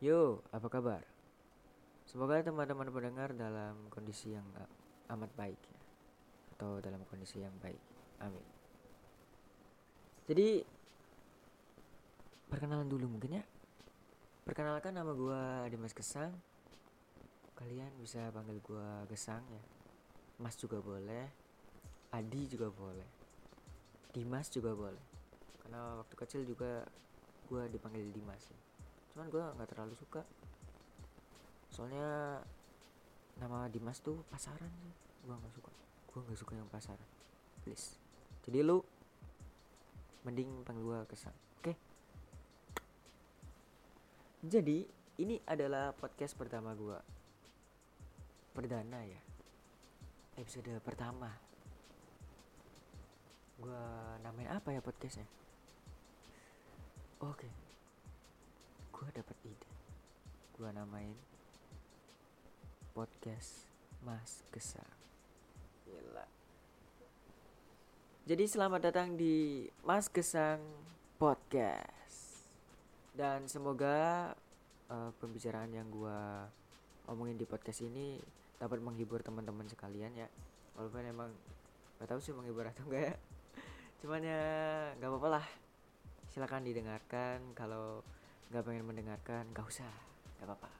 Yo, apa kabar? Semoga teman-teman pendengar dalam kondisi yang amat baik ya. Atau dalam kondisi yang baik. Amin. Jadi perkenalan dulu mungkin ya. Perkenalkan nama gue Dimas Gesang. Kalian bisa panggil gue Gesang ya. Mas juga boleh. Adi juga boleh. Dimas juga boleh. Karena waktu kecil juga gue dipanggil Dimas ya cuman gue nggak terlalu suka. Soalnya nama Dimas tuh pasaran sih. Gue nggak suka. Gue nggak suka yang pasaran. Please. Jadi lu mending panggil gue kesan oke? Okay? jadi ini adalah podcast pertama gue perdana ya? Episode pertama. Gue namain apa ya podcastnya? Oke. okay gue dapet ide. Gue namain podcast Mas Gesang gila. Jadi selamat datang di Mas Gesang Podcast. Dan semoga uh, pembicaraan yang gue omongin di podcast ini dapat menghibur teman-teman sekalian ya. Walaupun emang gak tahu sih menghibur atau enggak ya. Cuman ya nggak apa-apa lah. Silakan didengarkan. Kalau nggak pengen mendengarkan gak usah gak apa-apa.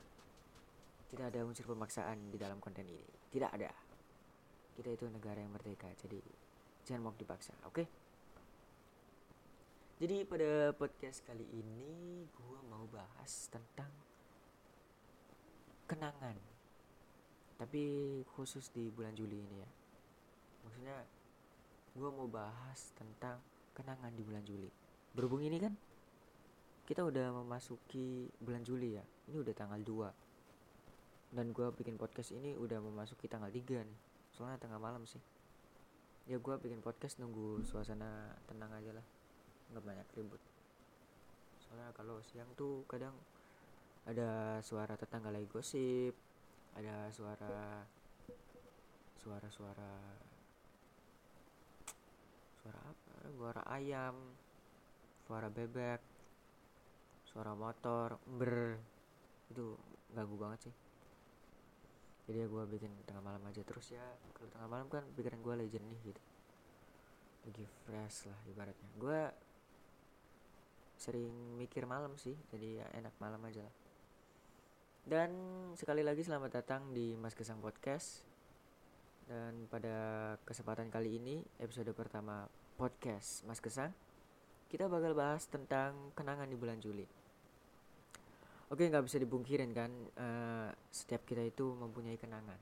Tidak ada unsur pemaksaan di dalam konten ini. Tidak ada. Kita itu negara yang merdeka jadi jangan mau dipaksa oke? Okay? jadi pada podcast kali ini gue mau bahas tentang kenangan. Tapi khusus di bulan Juli ini ya. Maksudnya gue mau bahas tentang kenangan di bulan Juli. Berhubung ini kan kita udah memasuki bulan Juli ya. Ini udah tanggal 2 dan gue bikin podcast ini udah memasuki tanggal 3 nih. Soalnya tengah malam sih. Ya gue bikin podcast nunggu suasana tenang aja lah. Nggak banyak ribut. Soalnya kalau siang tuh kadang ada suara tetangga lagi gosip ada suara suara-suara suara apa? Suara ayam suara bebek suara motor ber. Itu ganggu banget sih. Jadi ya gue bikin tengah malam aja terus ya. Kalau tengah malam kan pikiran gue lagi jernih gitu. Lagi fresh lah ibaratnya. Gue sering mikir malam sih jadi ya enak malam aja lah. Dan sekali lagi selamat datang di Mas Kesang Podcast. Dan pada kesempatan kali ini episode pertama podcast Mas Kesang kita bakal bahas tentang kenangan di bulan Juli Oke nggak bisa dibungkirin kan uh, setiap kita itu mempunyai kenangan.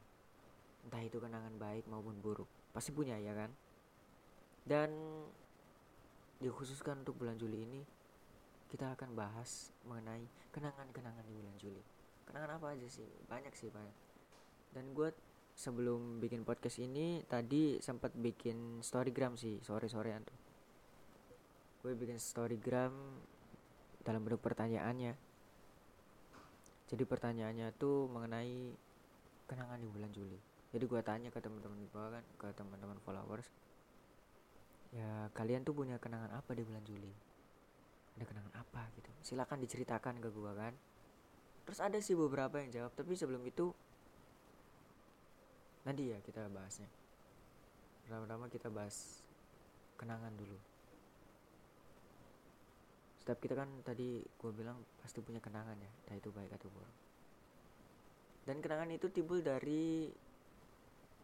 Entah itu kenangan baik maupun buruk pasti punya ya kan? Dan dikhususkan untuk bulan Juli ini kita akan bahas mengenai kenangan-kenangan di bulan Juli. Kenangan apa aja sih? Banyak sih banyak dan gue sebelum bikin podcast ini tadi sempat bikin storygram sih sore-sorean tuh. Gue bikin storygram dalam bentuk pertanyaannya jadi pertanyaannya tuh mengenai kenangan di bulan Juli. Jadi gue tanya ke teman-teman gue kan ke teman-teman followers ya kalian tuh punya kenangan apa di bulan Juli? Ada kenangan apa? Gitu. Silakan diceritakan ke gue kan. Terus ada sih beberapa yang jawab tapi sebelum itu nanti ya kita bahasnya. Pertama-tama kita bahas kenangan dulu setiap kita kan tadi gue bilang pasti punya kenangan ya entah itu baik atau buruk. Dan kenangan itu timbul dari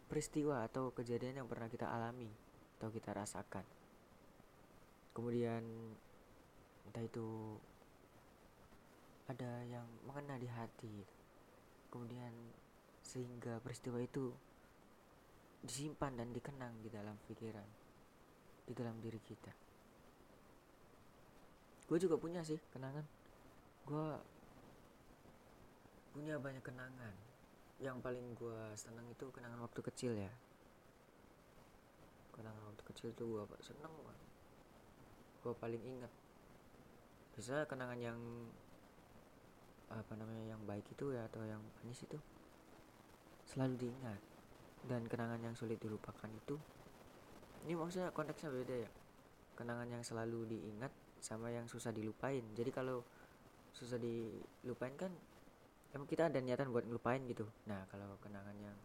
peristiwa atau kejadian yang pernah kita alami atau kita rasakan. Kemudian entah itu ada yang mengena di hati. Kemudian sehingga peristiwa itu disimpan dan dikenang di dalam pikiran di dalam diri kita gue juga punya sih kenangan. Gue punya banyak kenangan. Yang paling gue seneng itu kenangan waktu kecil ya. Kenangan waktu kecil tuh gue seneng gue paling inget bisa kenangan yang apa namanya yang baik itu ya atau yang manis itu selalu diingat. Dan kenangan yang sulit dilupakan itu ini maksudnya konteksnya beda ya. Kenangan yang selalu diingat sama yang susah dilupain. Jadi kalau susah dilupain kan emang kita ada niatan buat ngelupain gitu. Nah kalau kenangan yang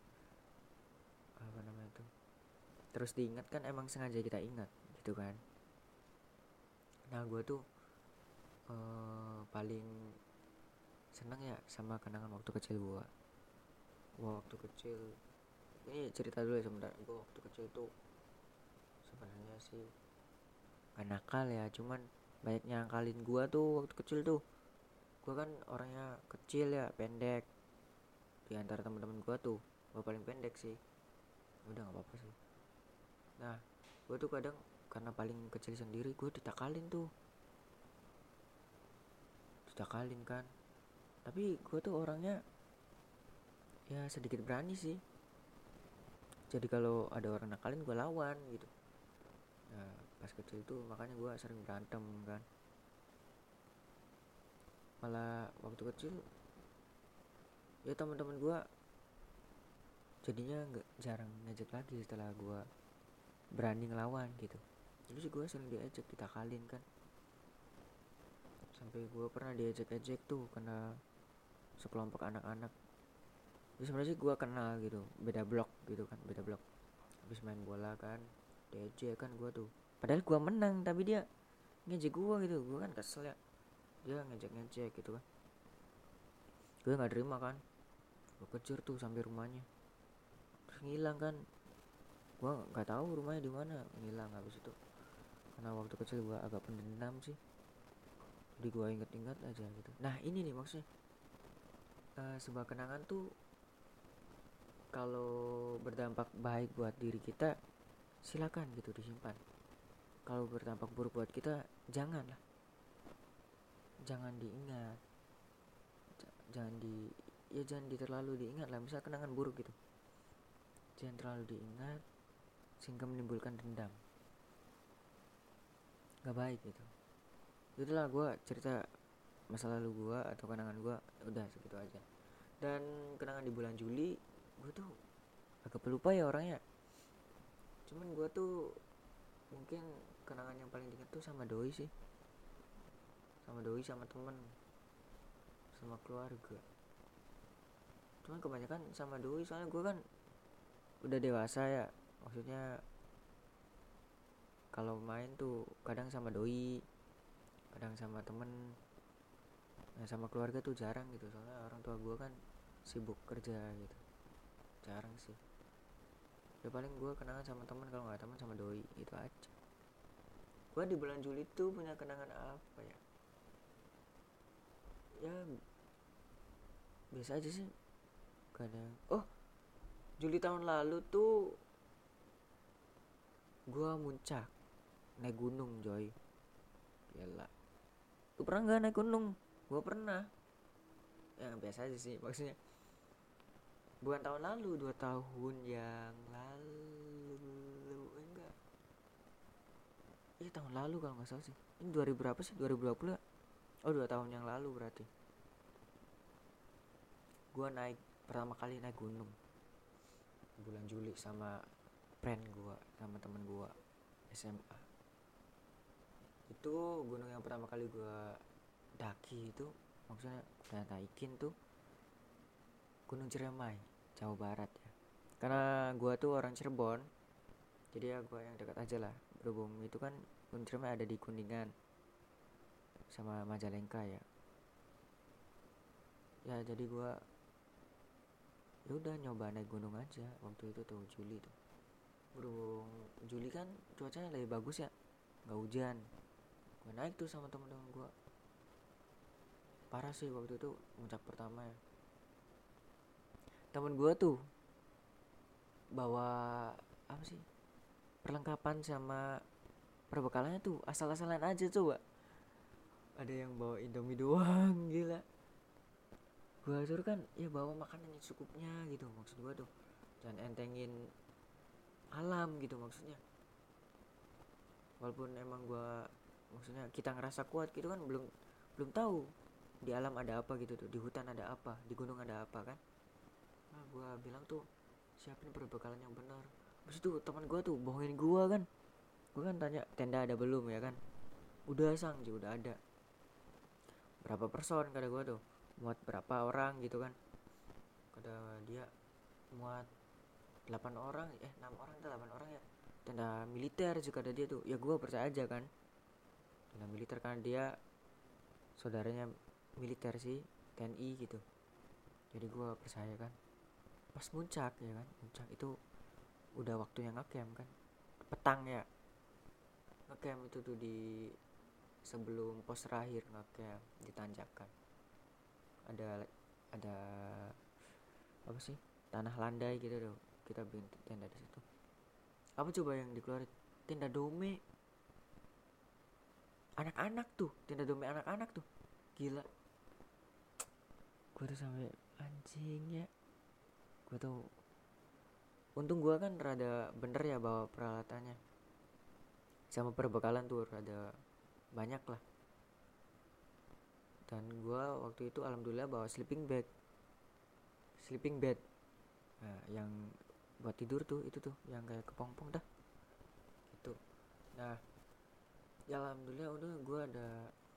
apa namanya itu terus diingat kan emang sengaja kita ingat gitu kan. Nah gue tuh uh, paling seneng ya sama kenangan waktu kecil gue gua waktu kecil ini cerita dulu ya sebentar. Gue waktu kecil tuh sebenarnya sih gak nakal ya cuman banyak nyangkalin gue tuh waktu kecil tuh. Gue kan orangnya kecil ya pendek. Di antara teman-teman gue tuh gue paling pendek sih. Udah nggak apa-apa sih. Nah gue tuh kadang karena paling kecil sendiri gue ditakalin tuh. Ditakalin kan. Tapi gue tuh orangnya ya sedikit berani sih. Jadi kalau ada orang nakalin gue lawan gitu. Nah pas kecil tuh makanya gue sering berantem kan. Malah waktu kecil ya teman-teman gue jadinya nggak jarang ngejek lagi setelah gue berani ngelawan gitu. Jadi sih gue sering diajak kita kalin kan. Sampai gue pernah diajak-ajak tuh karena sekelompok anak-anak. Ya sebenarnya sih gue kenal gitu beda blok gitu kan beda blok. Habis main bola kan diajak kan gue tuh padahal gue menang tapi dia ngejek gue gitu. Gue kan kesel ya. Dia ngejek ngejek gitu kan. Gue nggak terima kan. Gue kejar tuh sampai rumahnya. Terus ngilang kan. Gue nggak tahu rumahnya di mana. Ngilang habis itu. Karena waktu kecil gue agak pendendam sih. Jadi gue inget-inget aja gitu. Nah ini nih maksudnya. Uh, sebuah kenangan tuh kalau berdampak baik buat diri kita silakan gitu disimpan kalau berdampak buruk buat kita jangan lah jangan diingat. Jangan di ya jangan di terlalu diingat lah. Misal kenangan buruk gitu. Jangan terlalu diingat sehingga menimbulkan dendam. Gak baik gitu. Itulah gue cerita masa lalu gue atau kenangan gue udah segitu aja. Dan kenangan di bulan Juli gue tuh agak pelupa ya orangnya. Cuman gue tuh mungkin kenangan yang paling diingat tuh sama doi sih. Sama doi sama temen. Sama keluarga. Cuman kebanyakan sama doi soalnya gue kan udah dewasa ya. Maksudnya kalau main tuh kadang sama doi kadang sama temen. Nah sama keluarga tuh jarang gitu. Soalnya orang tua gue kan sibuk kerja gitu. Jarang sih ya paling gue kenangan sama temen kalau nggak temen sama doi itu aja. Gue di bulan Juli tuh punya kenangan apa ya? Ya biasa aja sih. Kadang oh Juli tahun lalu tuh gua muncak naik gunung joy. Gila. Lu pernah nggak naik gunung? Gua pernah. Ya biasa aja sih maksudnya bukan tahun lalu dua tahun yang lalu enggak. Iya tahun lalu kalau nggak salah sih. Ini 2000 berapa sih? 2020 ya? Oh dua tahun yang lalu berarti. Gue naik pertama kali naik gunung. Bulan Juli sama friend gue sama temen gue SMA itu gunung yang pertama kali gue daki itu maksudnya gue naikin tuh Gunung Ciremai Jawa Barat ya. Karena gue tuh orang Cirebon jadi ya gue yang dekat aja lah. Berhubung itu kan Ciremai ada di Kuningan sama Majalengka ya. Ya jadi gua ya udah nyoba naik gunung aja. Waktu itu tuh Juli tuh. Berhubung Juli kan cuacanya lebih bagus ya nggak hujan. Gua naik tuh sama temen-temen gua. Parah sih waktu itu puncak pertama ya temen gua tuh bawa apa sih perlengkapan sama perbekalannya tuh asal-asalan aja coba. Ada yang bawa indomie doang gila. Gua suruh kan ya bawa makanan yang cukupnya gitu maksud gua tuh. Jangan entengin alam gitu maksudnya. Walaupun emang gua maksudnya kita ngerasa kuat gitu kan belum belum tahu di alam ada apa gitu tuh di hutan ada apa di gunung ada apa kan nah gua bilang tuh siapin perbekalan yang benar. Terus itu teman gua tuh bohongin gua kan. Gua kan tanya tenda ada belum? ya kan. Udah sang udah ada. Berapa person? kata gue tuh. Muat berapa orang? gitu kan. Kata dia muat 8 orang eh 6 orang atau 8 orang ya. Tenda militer juga ada dia tuh. Ya gue percaya aja kan. Tenda militer kan dia saudaranya militer sih TNI gitu. Jadi gue percaya kan pas muncak ya kan? Muncak itu udah waktunya ngecamp kan? Petang ya. Ngecamp itu tuh di sebelum pos terakhir ngecamp ditanjakan ada ada apa sih? Tanah landai gitu tuh. Kita bikin tenda di situ. Apa coba yang dikeluarin? Tenda dome. Anak-anak tuh tenda dome anak-anak tuh. Gila. Gue tuh sampai anjing ya gue tuh untung gue kan rada bener ya bawa peralatannya. Sama perbekalan tuh rada banyak lah. Dan gue waktu itu alhamdulillah bawa sleeping bag. Sleeping bed nah, yang buat tidur tuh itu tuh yang kayak kepompong dah. Itu nah ya alhamdulillah udah gue ada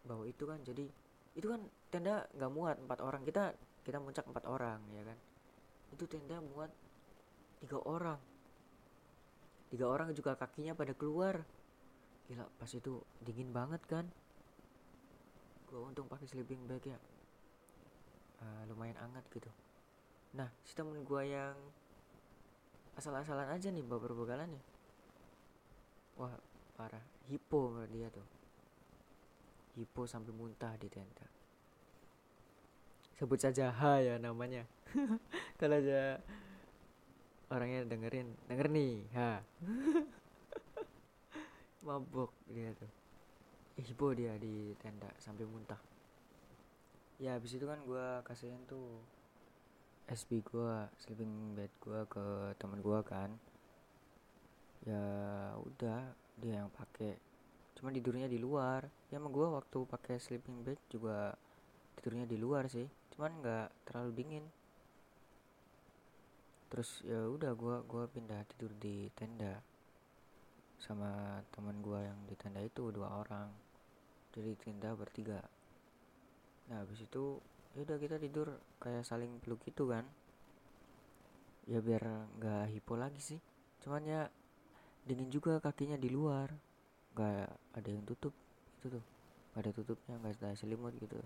bawa itu kan. Jadi itu kan tenda nggak muat empat orang. Kita kita muncak empat orang ya kan itu tenda muat tiga orang. Tiga orang juga kakinya pada keluar. Gila pas itu dingin banget kan? Gue untung pakai sleeping bag ya. Uh, lumayan hangat gitu. Nah si temen gue yang asal-asalan aja nih bawa begalan ya wah parah. Hipo dia tuh. Hipo sampai muntah di tenda sebut saja H ya namanya. Kalau aja orangnya dengerin denger nih H. Mabok dia tuh. Hipo dia di tenda sampai muntah. Ya habis itu kan gue kasihin tuh SB gue sleeping bed gue ke teman gue kan. Ya udah dia yang pakai cuma tidurnya di luar. Ya emang gue waktu pakai sleeping bag juga tidurnya di luar sih cuman nggak terlalu dingin. Terus ya udah gue gua pindah tidur di tenda sama teman gue yang di tenda itu dua orang. Jadi tenda bertiga. Nah habis itu ya udah kita tidur kayak saling peluk gitu kan. Ya biar nggak hipo lagi sih. Cuman ya dingin juga kakinya di luar. Nggak ada yang tutup itu tuh. Ada tutupnya nggak ada selimut gitu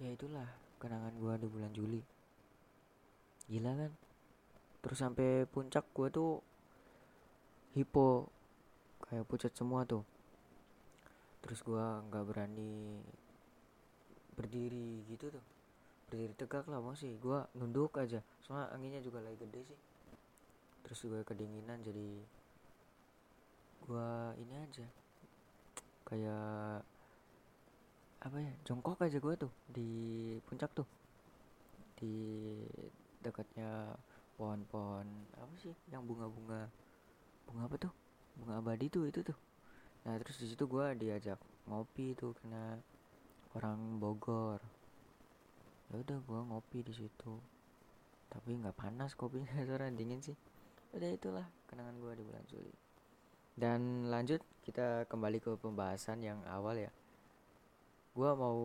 ya itulah kenangan gua di bulan Juli. Gila kan? Terus sampai puncak gua tuh hipo kayak pucat semua tuh. Terus gua nggak berani berdiri gitu tuh. Berdiri tegak lah masih gue nunduk aja. Soalnya anginnya juga lagi gede sih. Terus gue kedinginan jadi gue ini aja. Kayak apa ya jongkok aja gue tuh di puncak tuh. Di dekatnya pohon-pohon apa sih yang bunga-bunga bunga apa tuh? Bunga abadi tuh itu tuh. Nah terus di situ gue diajak ngopi tuh kena orang Bogor. Ya udah gua ngopi di situ. Tapi nggak panas kopinya soalnya dingin sih. Udah itulah kenangan gua di bulan Juli. Dan lanjut kita kembali ke pembahasan yang awal ya gua mau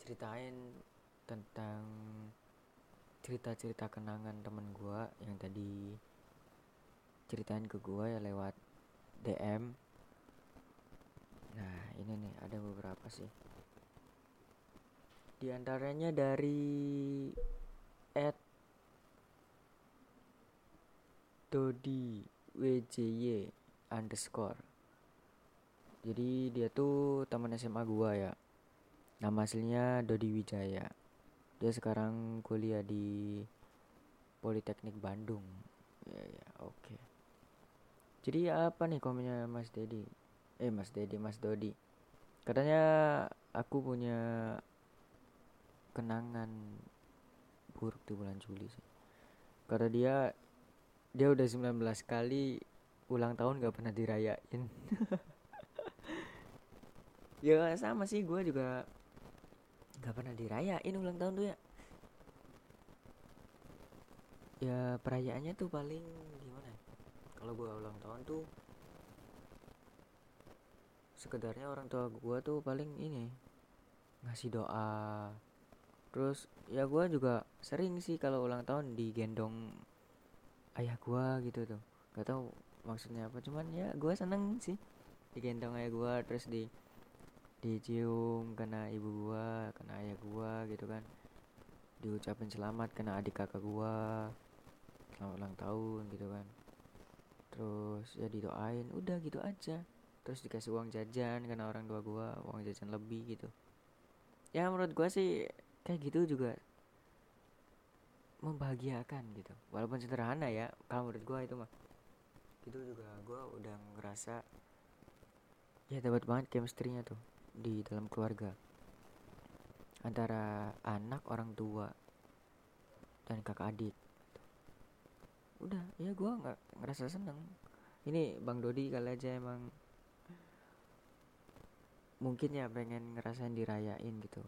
ceritain tentang cerita-cerita kenangan temen gua yang tadi ceritain ke gua ya lewat DM Nah, ini nih ada beberapa sih. Di antaranya dari at Dodi WJY underscore. Jadi dia tuh teman SMA gua ya. Nama aslinya Dodi Wijaya. Dia sekarang kuliah di Politeknik Bandung. Ya ya, oke. Okay. Jadi apa nih komennya Mas Dedi? eh Mas Dedi Mas Dodi katanya aku punya kenangan buruk di bulan Juli sih karena dia dia udah 19 kali ulang tahun gak pernah dirayain ya sama sih gue juga gak pernah dirayain ulang tahun tuh ya. Ya perayaannya tuh paling gimana ya? kalau gue ulang tahun tuh sekedarnya orang tua gue tuh paling ini ngasih doa. Terus ya gue juga sering sih kalau ulang tahun digendong ayah gue gitu tuh. Gak tau maksudnya apa cuman ya gue seneng sih digendong ayah gue terus di dicium kena ibu gue kena ayah gue gitu kan. Diucapin selamat kena adik kakak gue selamat ulang tahun gitu kan. Terus ya didoain udah gitu aja. Terus dikasih uang jajan karena orang tua gue uang jajan lebih gitu. Ya menurut gue sih kayak gitu juga membahagiakan gitu. Walaupun sederhana ya kalau menurut gue itu mah. Gitu juga gue udah ngerasa ya dapat banget chemistry-nya tuh di dalam keluarga. Antara anak orang tua dan kakak adik. Udah ya gue nggak ngerasa seneng. Ini bang Dodi kali aja emang mungkin ya pengen ngerasain dirayain gitu.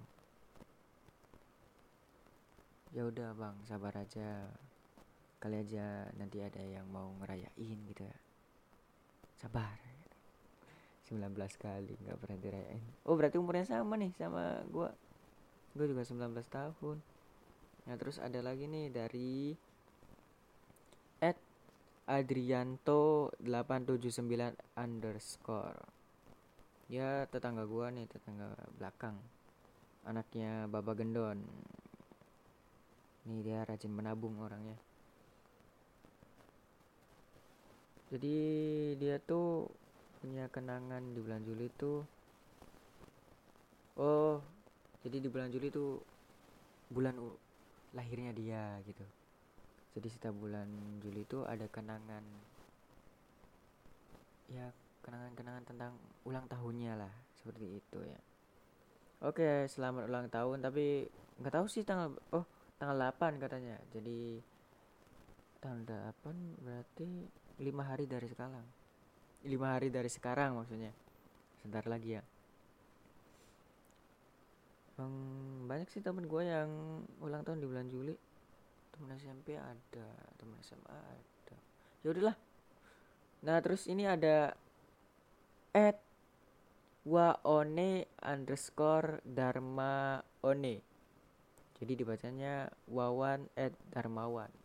Ya udah bang sabar aja. Kali aja nanti ada yang mau ngerayain gitu ya. Sabar 19 kali nggak pernah dirayain. Oh berarti umurnya sama nih sama gua. Gue juga 19 tahun. Nah terus ada lagi nih dari at Adrianto 879 underscore. Ya tetangga gua nih tetangga belakang. Anaknya Baba Gendon. Nih dia rajin menabung orangnya. Jadi dia tuh punya kenangan di bulan Juli tuh oh jadi di bulan Juli tuh bulan lahirnya dia gitu. Jadi setiap bulan Juli itu ada kenangan ya kenangan-kenangan tentang ulang tahunnya lah seperti itu ya. Oke selamat ulang tahun tapi nggak tahu sih tanggal oh tanggal 8 katanya. Jadi tanggal 8 berarti lima hari dari sekarang lima hari dari sekarang maksudnya. Sebentar lagi ya. Um, banyak sih temen gue yang ulang tahun di bulan Juli. Temen SMP ada temen SMA ada. Ya udahlah. Nah terus ini ada at waone underscore dharma one. Jadi dibacanya Wawan Ed Darmawan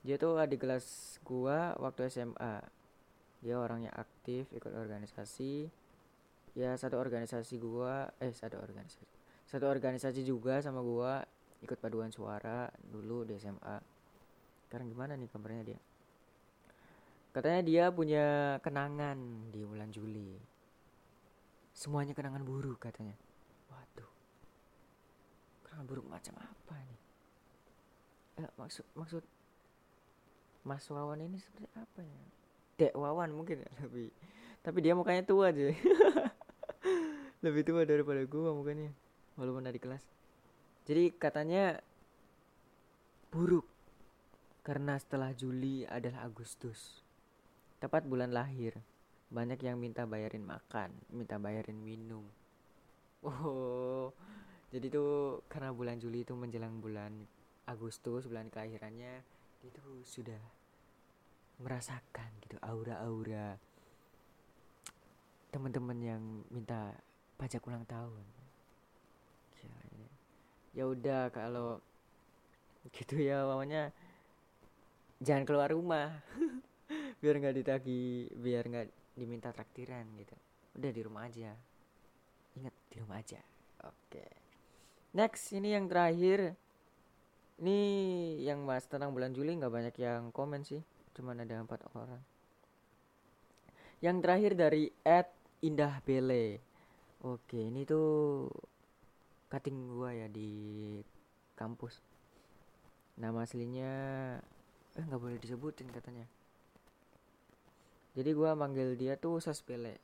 dia tuh adik kelas gua waktu SMA dia orangnya aktif ikut organisasi. Ya satu organisasi gua eh satu organisasi satu organisasi juga sama gua ikut paduan suara dulu di SMA sekarang gimana nih kabarnya dia? Katanya dia punya kenangan di bulan Juli. Semuanya kenangan buruk katanya. Kenangan buruk macam apa nih? Eh, maksud maksud Mas Wawan ini seperti apa ya? Dek Wawan mungkin ya, lebih. Tapi dia mukanya tua aja. lebih tua daripada gua mukanya. Walaupun dari kelas. Jadi katanya buruk karena setelah Juli adalah Agustus. Tepat bulan lahir. Banyak yang minta bayarin makan, minta bayarin minum. Oh, jadi tuh karena bulan Juli itu menjelang bulan Agustus bulan keakhirannya itu sudah merasakan gitu aura-aura teman-teman yang minta pajak ulang tahun ya, ya udah kalau gitu ya pokoknya jangan keluar rumah biar nggak ditagi biar nggak diminta traktiran gitu udah di rumah aja ingat di rumah aja oke. Next ini yang terakhir. Ini yang mas tentang bulan Juli nggak banyak yang komen sih. Cuman ada empat orang. Yang terakhir dari Ed Indah Bele. Oke, ini tuh cutting gua ya di kampus. Nama aslinya eh nggak boleh disebutin katanya. Jadi gua manggil dia tuh Sas Bele.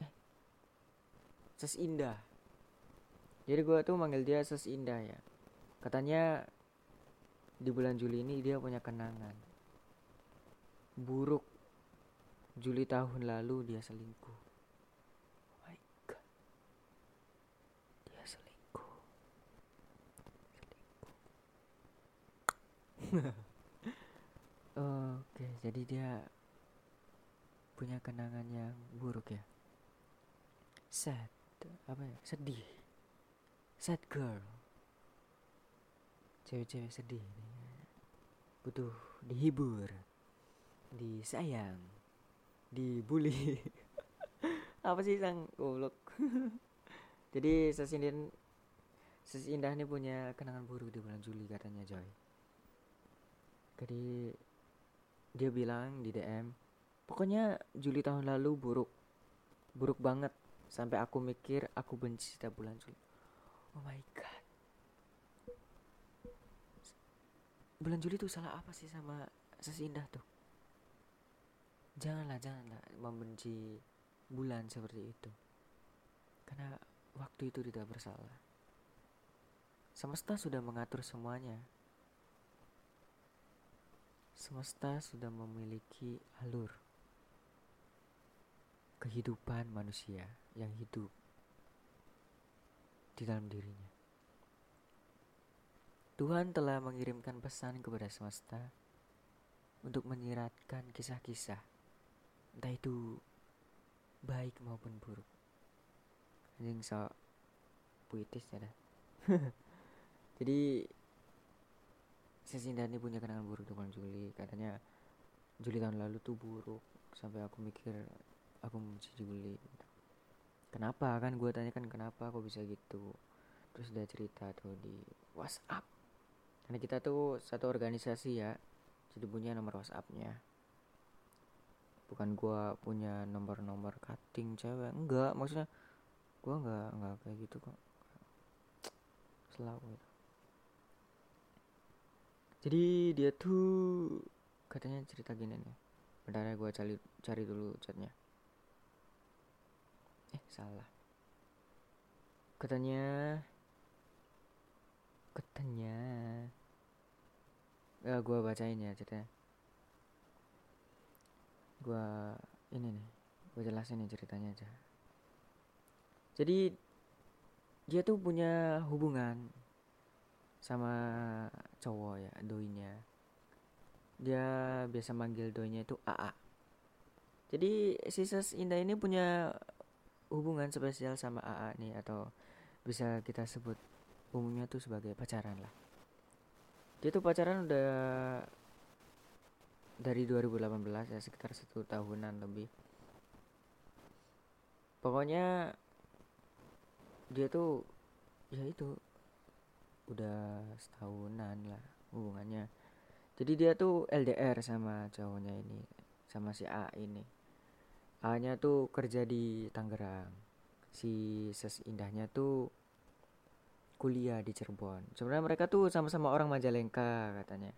Eh. Indah jadi gue tuh manggil dia Ses Indah ya katanya di bulan Juli ini dia punya kenangan buruk. Juli tahun lalu dia selingkuh. Oh my god. Dia selingkuh. Selingkuh. Oke jadi dia punya kenangan yang buruk ya? Sad. Apa ya? Sedih. Sad girl. Cewek-cewek sedih butuh dihibur disayang. Dibully. Apa sih sang? Goblok. Jadi sesindir sesindah ini punya kenangan buruk di bulan Juli katanya Joy. Jadi dia bilang di DM pokoknya Juli tahun lalu buruk. Buruk banget. Sampai aku mikir aku benci setiap bulan Juli. Oh my god. Bulan Juli tuh salah apa sih sama sesindah tuh janganlah janganlah membenci bulan seperti itu. Karena waktu itu tidak bersalah. Semesta sudah mengatur semuanya. Semesta sudah memiliki alur. Kehidupan manusia yang hidup di dalam dirinya. Tuhan telah mengirimkan pesan kepada semesta untuk menyiratkan kisah-kisah, entah itu baik maupun buruk. Anjing so puitis ya dah. Jadi Sesinda ini punya kenangan buruk bulan Juli. Katanya Juli tahun lalu tuh buruk sampai aku mikir aku membenci Juli. Kenapa kan gue tanya kan kenapa kok bisa gitu. Terus dia cerita tuh di WhatsApp karena kita tuh satu organisasi ya jadi punya nomor WhatsAppnya bukan gua punya nomor-nomor cutting cewek enggak. Maksudnya gua enggak enggak kayak gitu kok. Selalu gitu. jadi dia tuh katanya cerita gini nih. Bentar ya gua cari cari dulu chatnya. Eh salah. Katanya katanya ya gue bacain ya ceritanya gue ini nih gue jelasin nih ceritanya aja. Jadi dia tuh punya hubungan sama cowok ya doinya. Dia biasa manggil doinya itu AA jadi si Ses Indah ini punya hubungan spesial sama AA nih atau bisa kita sebut umumnya tuh sebagai pacaran lah. Dia tuh pacaran udah dari 2018 ya sekitar satu tahunan lebih pokoknya dia tuh ya itu udah setahunan lah hubungannya jadi dia tuh LDR sama cowoknya ini sama si A ini A nya tuh kerja di Tangerang si ses indahnya tuh kuliah di Cirebon. Sebenarnya mereka tuh sama-sama orang Majalengka katanya.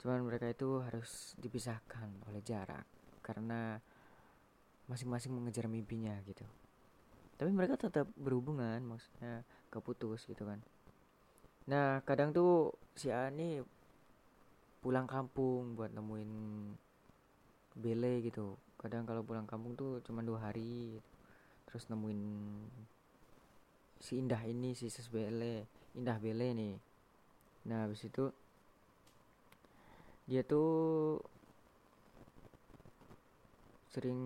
Cuman mereka itu harus dipisahkan oleh jarak karena masing-masing mengejar mimpinya gitu. Tapi mereka tetap berhubungan, maksudnya keputus gitu kan. Nah, kadang tuh si Ani pulang kampung buat nemuin bele gitu. Kadang kalau pulang kampung tuh cuma dua hari, gitu. terus nemuin si indah ini si ses bele indah bele nih nah habis itu dia tuh sering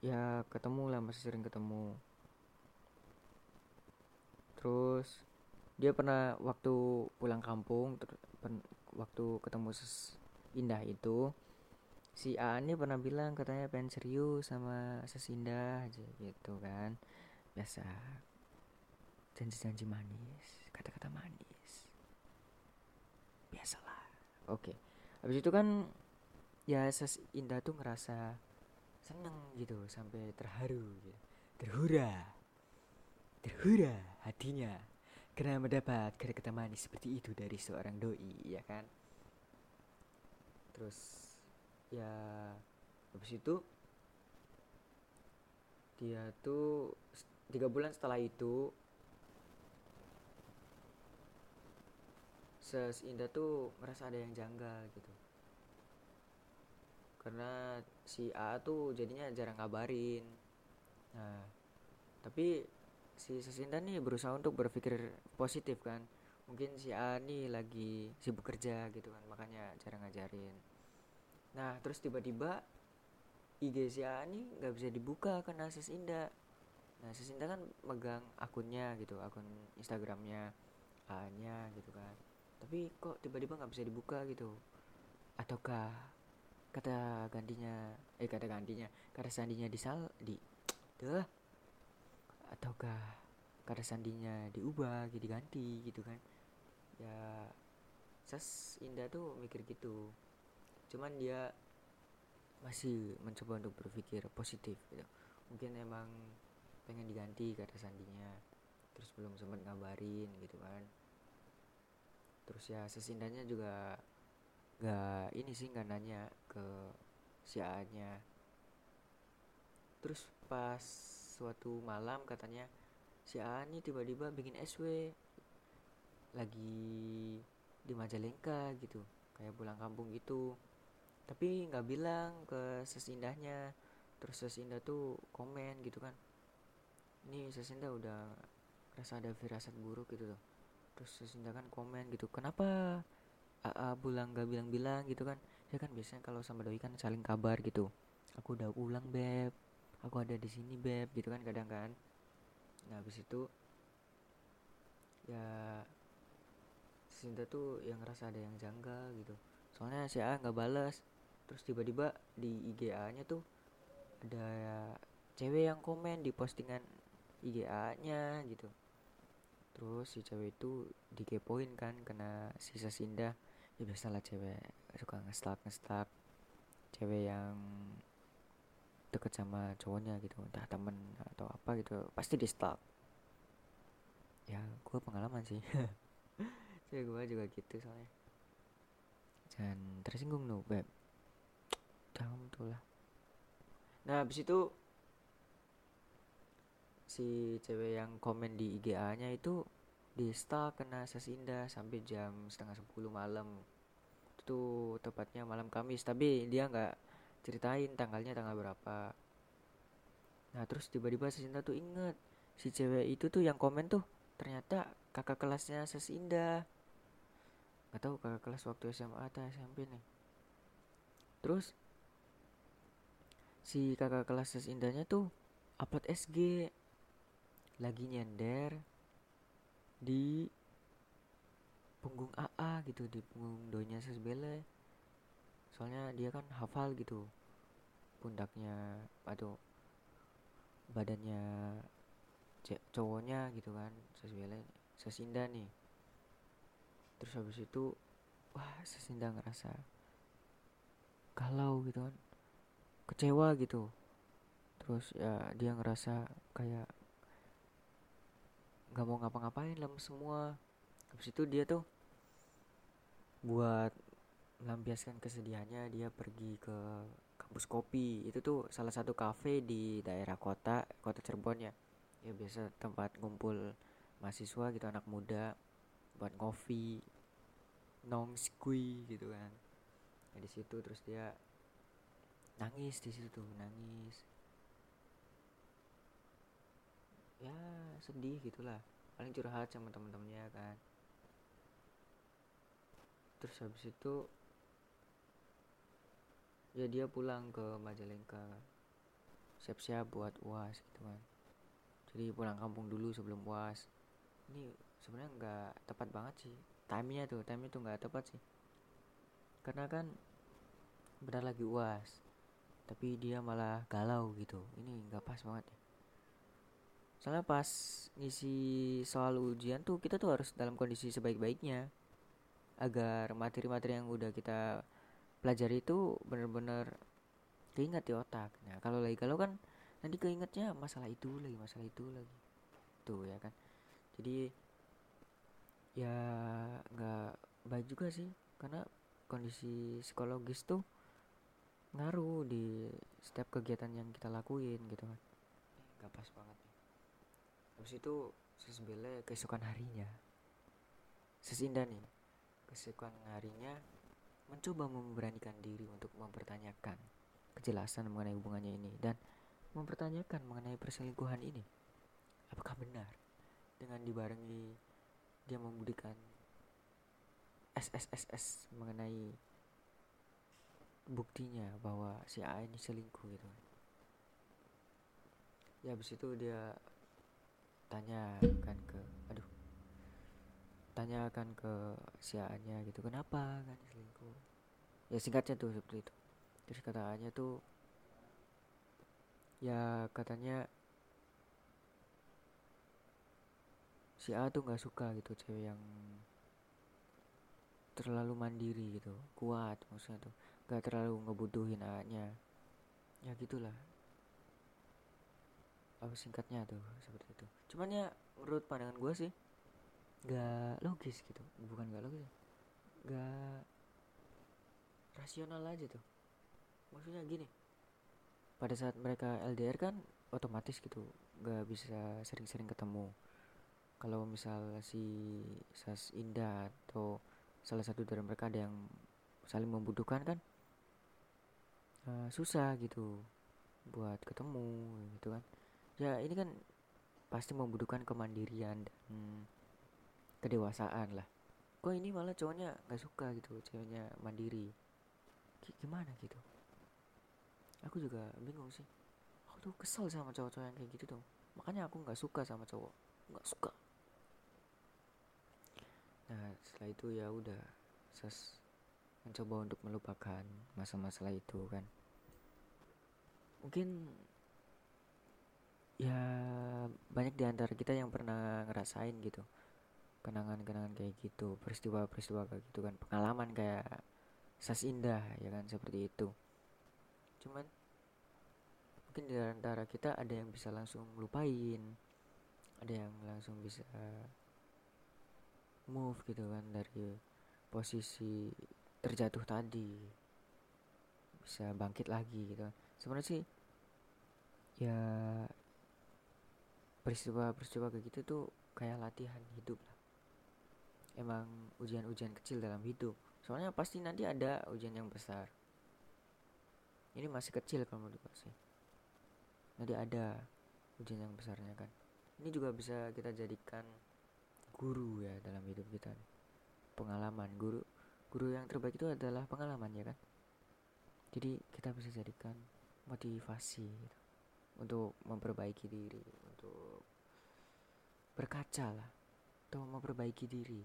ya ketemu lah masih sering ketemu. Terus dia pernah waktu pulang kampung waktu ketemu ses indah itu si A ini pernah bilang katanya pengen serius sama sesindah aja gitu kan. Biasa janji-janji manis kata-kata manis. Biasalah oke habis itu kan ya ses Indah tuh ngerasa seneng gitu sampai terharu gitu. terhura. Terhura hatinya. Karena mendapat kata-kata manis seperti itu dari seorang doi ya kan? Terus ya habis itu dia tuh tiga bulan setelah itu ses Indah tuh ngerasa ada yang janggal gitu. Karena si A tuh jadinya jarang ngabarin. Nah tapi si Sesinda nih berusaha untuk berpikir positif kan. Mungkin si A nih lagi sibuk kerja gitu kan makanya jarang ngajarin. Nah terus tiba-tiba IG si A nih nggak bisa dibuka karena Sis Indah. Nah Sesinda kan megang akunnya gitu akun Instagramnya A nya gitu kan tapi kok tiba-tiba nggak bisa dibuka gitu? Ataukah kata gantinya eh kata gantinya kata sandinya disal di tuh ataukah kata sandinya diubah gitu diganti gitu kan? Ya ses indah tuh mikir gitu. Cuman dia masih mencoba untuk berpikir positif gitu. Mungkin emang pengen diganti kata sandinya. Terus belum sempat ngabarin gitu kan terus ya sesindahnya juga gak ini sih nggak nanya ke si A nya terus pas suatu malam katanya si A ini tiba-tiba bikin SW lagi di Majalengka gitu. Kayak pulang kampung gitu. Tapi nggak bilang ke sesindahnya. Terus sesindah tuh komen gitu kan. Ini sesindah udah rasa ada firasat buruk gitu tuh terus sesindah kan komen gitu kenapa AA pulang gak bilang-bilang? gitu kan. Ya kan biasanya kalau sama doi kan saling kabar gitu. Aku udah pulang beb. Aku ada di sini beb. Gitu kan kadang kan. Nah habis itu ya Sinta tuh yang ngerasa ada yang janggal gitu. Soalnya si A nggak balas terus tiba-tiba di IGA nya tuh ada cewek yang komen di postingan IGA nya gitu terus si cewek itu dikepoin kan kena sisa Sinda ya biasalah cewek suka ngestak ngestak cewek yang deket sama cowoknya gitu entah temen atau apa gitu pasti di stalk. Ya gue pengalaman sih. Cewek gue juga gitu soalnya. Jangan tersinggung no beb. Jangan tuh lah. Nah habis itu si cewek yang komen di IGA nya itu di stalk kena sesinda sampai jam setengah sepuluh malam. Itu tepatnya malam Kamis tapi dia nggak ceritain tanggalnya tanggal berapa. Nah terus tiba-tiba Sesinda tuh inget si cewek itu tuh yang komen tuh ternyata kakak kelasnya Sesinda nggak tahu kakak kelas waktu SMA atau SMP nih. Terus si kakak kelas Sesindanya tuh upload SG lagi nyender di punggung AA gitu di punggung doinya Sesbele. Soalnya dia kan hafal gitu pundaknya atau badannya cowoknya gitu kan Sesbele Sesinda nih. Terus habis itu wah Sesinda ngerasa kalau gitu kan kecewa gitu. Terus ya dia ngerasa kayak nggak mau ngapa-ngapain lemes semua. Habis itu dia tuh buat melampiaskan kesedihannya dia pergi ke kampus kopi. Itu tuh salah satu kafe di daerah kota kota Cirebon ya. Ya biasa tempat ngumpul mahasiswa gitu anak muda buat kopi nong skui gitu kan. Ya di situ terus dia nangis di situ nangis ya sedih gitulah. Paling curhat sama temen-temennya kan. Terus habis itu ya dia pulang ke Majalengka. Siap-siap buat uas gitu kan. Jadi pulang kampung dulu sebelum uas ini sebenarnya nggak tepat banget sih. Timenya tuh timenya tuh nggak tepat sih. Karena kan benar lagi uas tapi dia malah galau gitu. Ini nggak pas banget ya soalnya pas ngisi soal ujian tuh kita tuh harus dalam kondisi sebaik-baiknya. Agar materi-materi yang udah kita pelajari itu bener-bener keinget di otak. Nah kalau lagi galau kan nanti keingetnya masalah itu lagi masalah itu lagi. Tuh ya kan? Jadi ya nggak baik juga sih. Karena kondisi psikologis tuh ngaruh di setiap kegiatan yang kita lakuin gitu kan. Nggak pas banget habis itu sesbele keesokan harinya. Sesinda nih keesokan harinya mencoba memberanikan diri untuk mempertanyakan kejelasan mengenai hubungannya ini dan mempertanyakan mengenai perselingkuhan ini. Apakah benar dengan dibarengi dia memberikan SSSS mengenai buktinya bahwa si A ini selingkuh gitu? Ya habis itu dia tanyakan ke aduh tanyakan ke si gitu kenapa kan selingkuh? Ya singkatnya tuh seperti itu. Terus katanya tuh ya katanya si A tuh nggak suka gitu cewek yang terlalu mandiri gitu kuat maksudnya tuh nggak terlalu ngebutuhin A nya ya gitulah. Apa singkatnya tuh seperti itu cuman ya menurut pandangan gue sih nggak logis gitu. Bukan nggak logis nggak rasional aja tuh. Maksudnya gini pada saat mereka LDR kan otomatis gitu nggak bisa sering-sering ketemu. Kalau misal si Sas Indah atau salah satu dari mereka ada yang saling membutuhkan kan uh, susah gitu buat ketemu gitu kan. Ya ini kan pasti membutuhkan kemandirian dan kedewasaan lah. Kok ini malah cowoknya nggak suka gitu ceweknya mandiri? G gimana gitu? Aku juga bingung sih. Aku tuh kesel sama cowok-cowok yang kayak gitu tuh. Makanya aku nggak suka sama cowok. Nggak suka. Nah setelah itu ya udah ses mencoba untuk melupakan masa-masalah itu kan. Mungkin ya banyak di antara kita yang pernah ngerasain gitu. Kenangan-kenangan kayak gitu peristiwa-peristiwa kayak gitu kan. Pengalaman kayak sas indah ya kan seperti itu. Cuman mungkin di antara kita ada yang bisa langsung lupain ada yang langsung bisa move gitu kan dari posisi terjatuh tadi. Bisa bangkit lagi gitu sebenarnya sih ya peristiwa-peristiwa kayak gitu tuh kayak latihan hidup lah. Emang ujian-ujian kecil dalam hidup. Soalnya pasti nanti ada ujian yang besar. Ini masih kecil kalau menurut gue nanti ada ujian yang besarnya kan. Ini juga bisa kita jadikan guru ya dalam hidup kita pengalaman. Guru guru yang terbaik itu adalah pengalaman ya kan? Jadi kita bisa jadikan motivasi gitu, untuk memperbaiki diri untuk berkaca lah atau memperbaiki diri.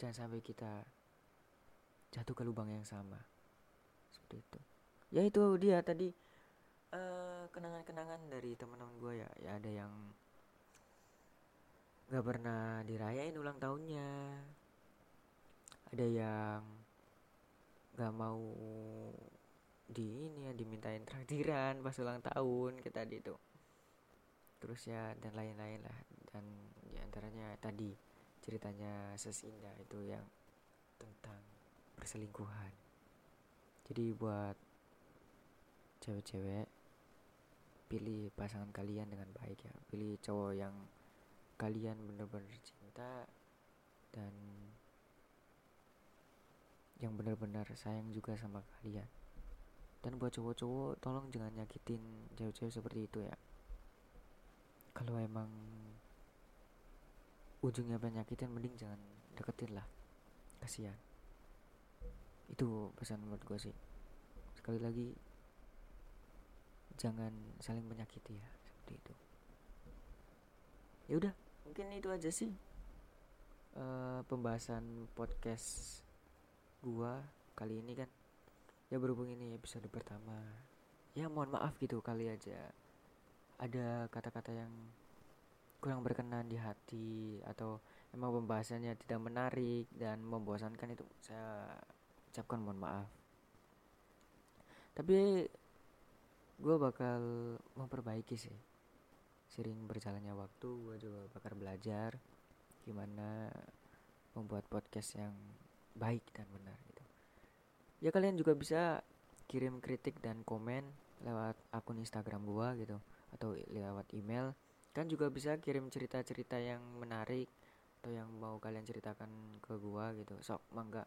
Jangan sampai kita jatuh ke lubang yang sama. Seperti itu. Ya itu dia tadi. Kenangan kenangan-kenangan dari teman-teman gue ya. Ya ada yang nggak pernah dirayain ulang tahunnya. Ada yang nggak mau di ini ya dimintain traktiran pas ulang tahun kita tadi itu terus ya dan lain-lain lah. Dan di antaranya tadi ceritanya sesindah itu yang tentang perselingkuhan. Jadi buat cewek-cewek pilih pasangan kalian dengan baik ya. Pilih cowok yang kalian benar-benar cinta dan yang benar-benar sayang juga sama kalian. Dan buat cowok-cowok tolong jangan nyakitin cewek-cewek seperti itu ya kalau emang ujungnya penyakitin mending jangan deketin lah. Kasihan. Itu pesan menurut gue sih. Sekali lagi jangan saling menyakiti ya seperti itu. Ya udah mungkin itu aja sih uh, pembahasan podcast gua kali ini kan. Ya berhubung ini episode pertama. Ya mohon maaf gitu kali aja ada kata-kata yang kurang berkenan di hati atau emang pembahasannya tidak menarik dan membosankan itu saya ucapkan mohon maaf. Tapi gue bakal memperbaiki sih sering berjalannya waktu gue juga bakal belajar gimana membuat podcast yang baik dan benar gitu. Ya kalian juga bisa kirim kritik dan komen lewat akun Instagram gue gitu atau lewat email kan juga bisa kirim cerita-cerita yang menarik atau yang mau kalian ceritakan ke gua gitu. Sok mangga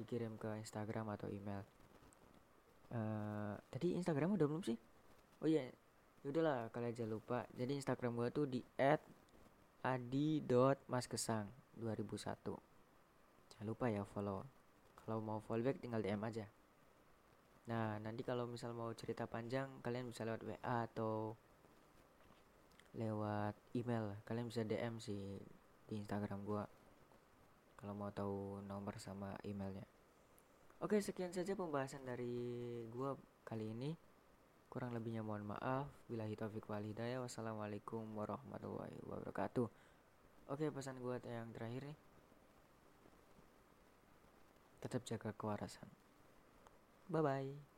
dikirim ke Instagram atau email. Uh, tadi Instagram udah belum sih? Oh iya Yaudahlah kalian aja lupa. Jadi Instagram gue tuh di @adi.maskesang 2001 jangan lupa ya follow. Kalau mau follow back tinggal DM aja. Nah nanti kalau misal mau cerita panjang kalian bisa lewat WA atau lewat email kalian bisa DM sih di Instagram gua kalau mau tahu nomor sama emailnya. Oke sekian saja pembahasan dari gua kali ini. Kurang lebihnya mohon maaf. Bila taufik wal hidayah. Wassalamualaikum warahmatullahi wabarakatuh. Oke pesan gua yang terakhir nih. Tetap jaga kewarasan. Bye bye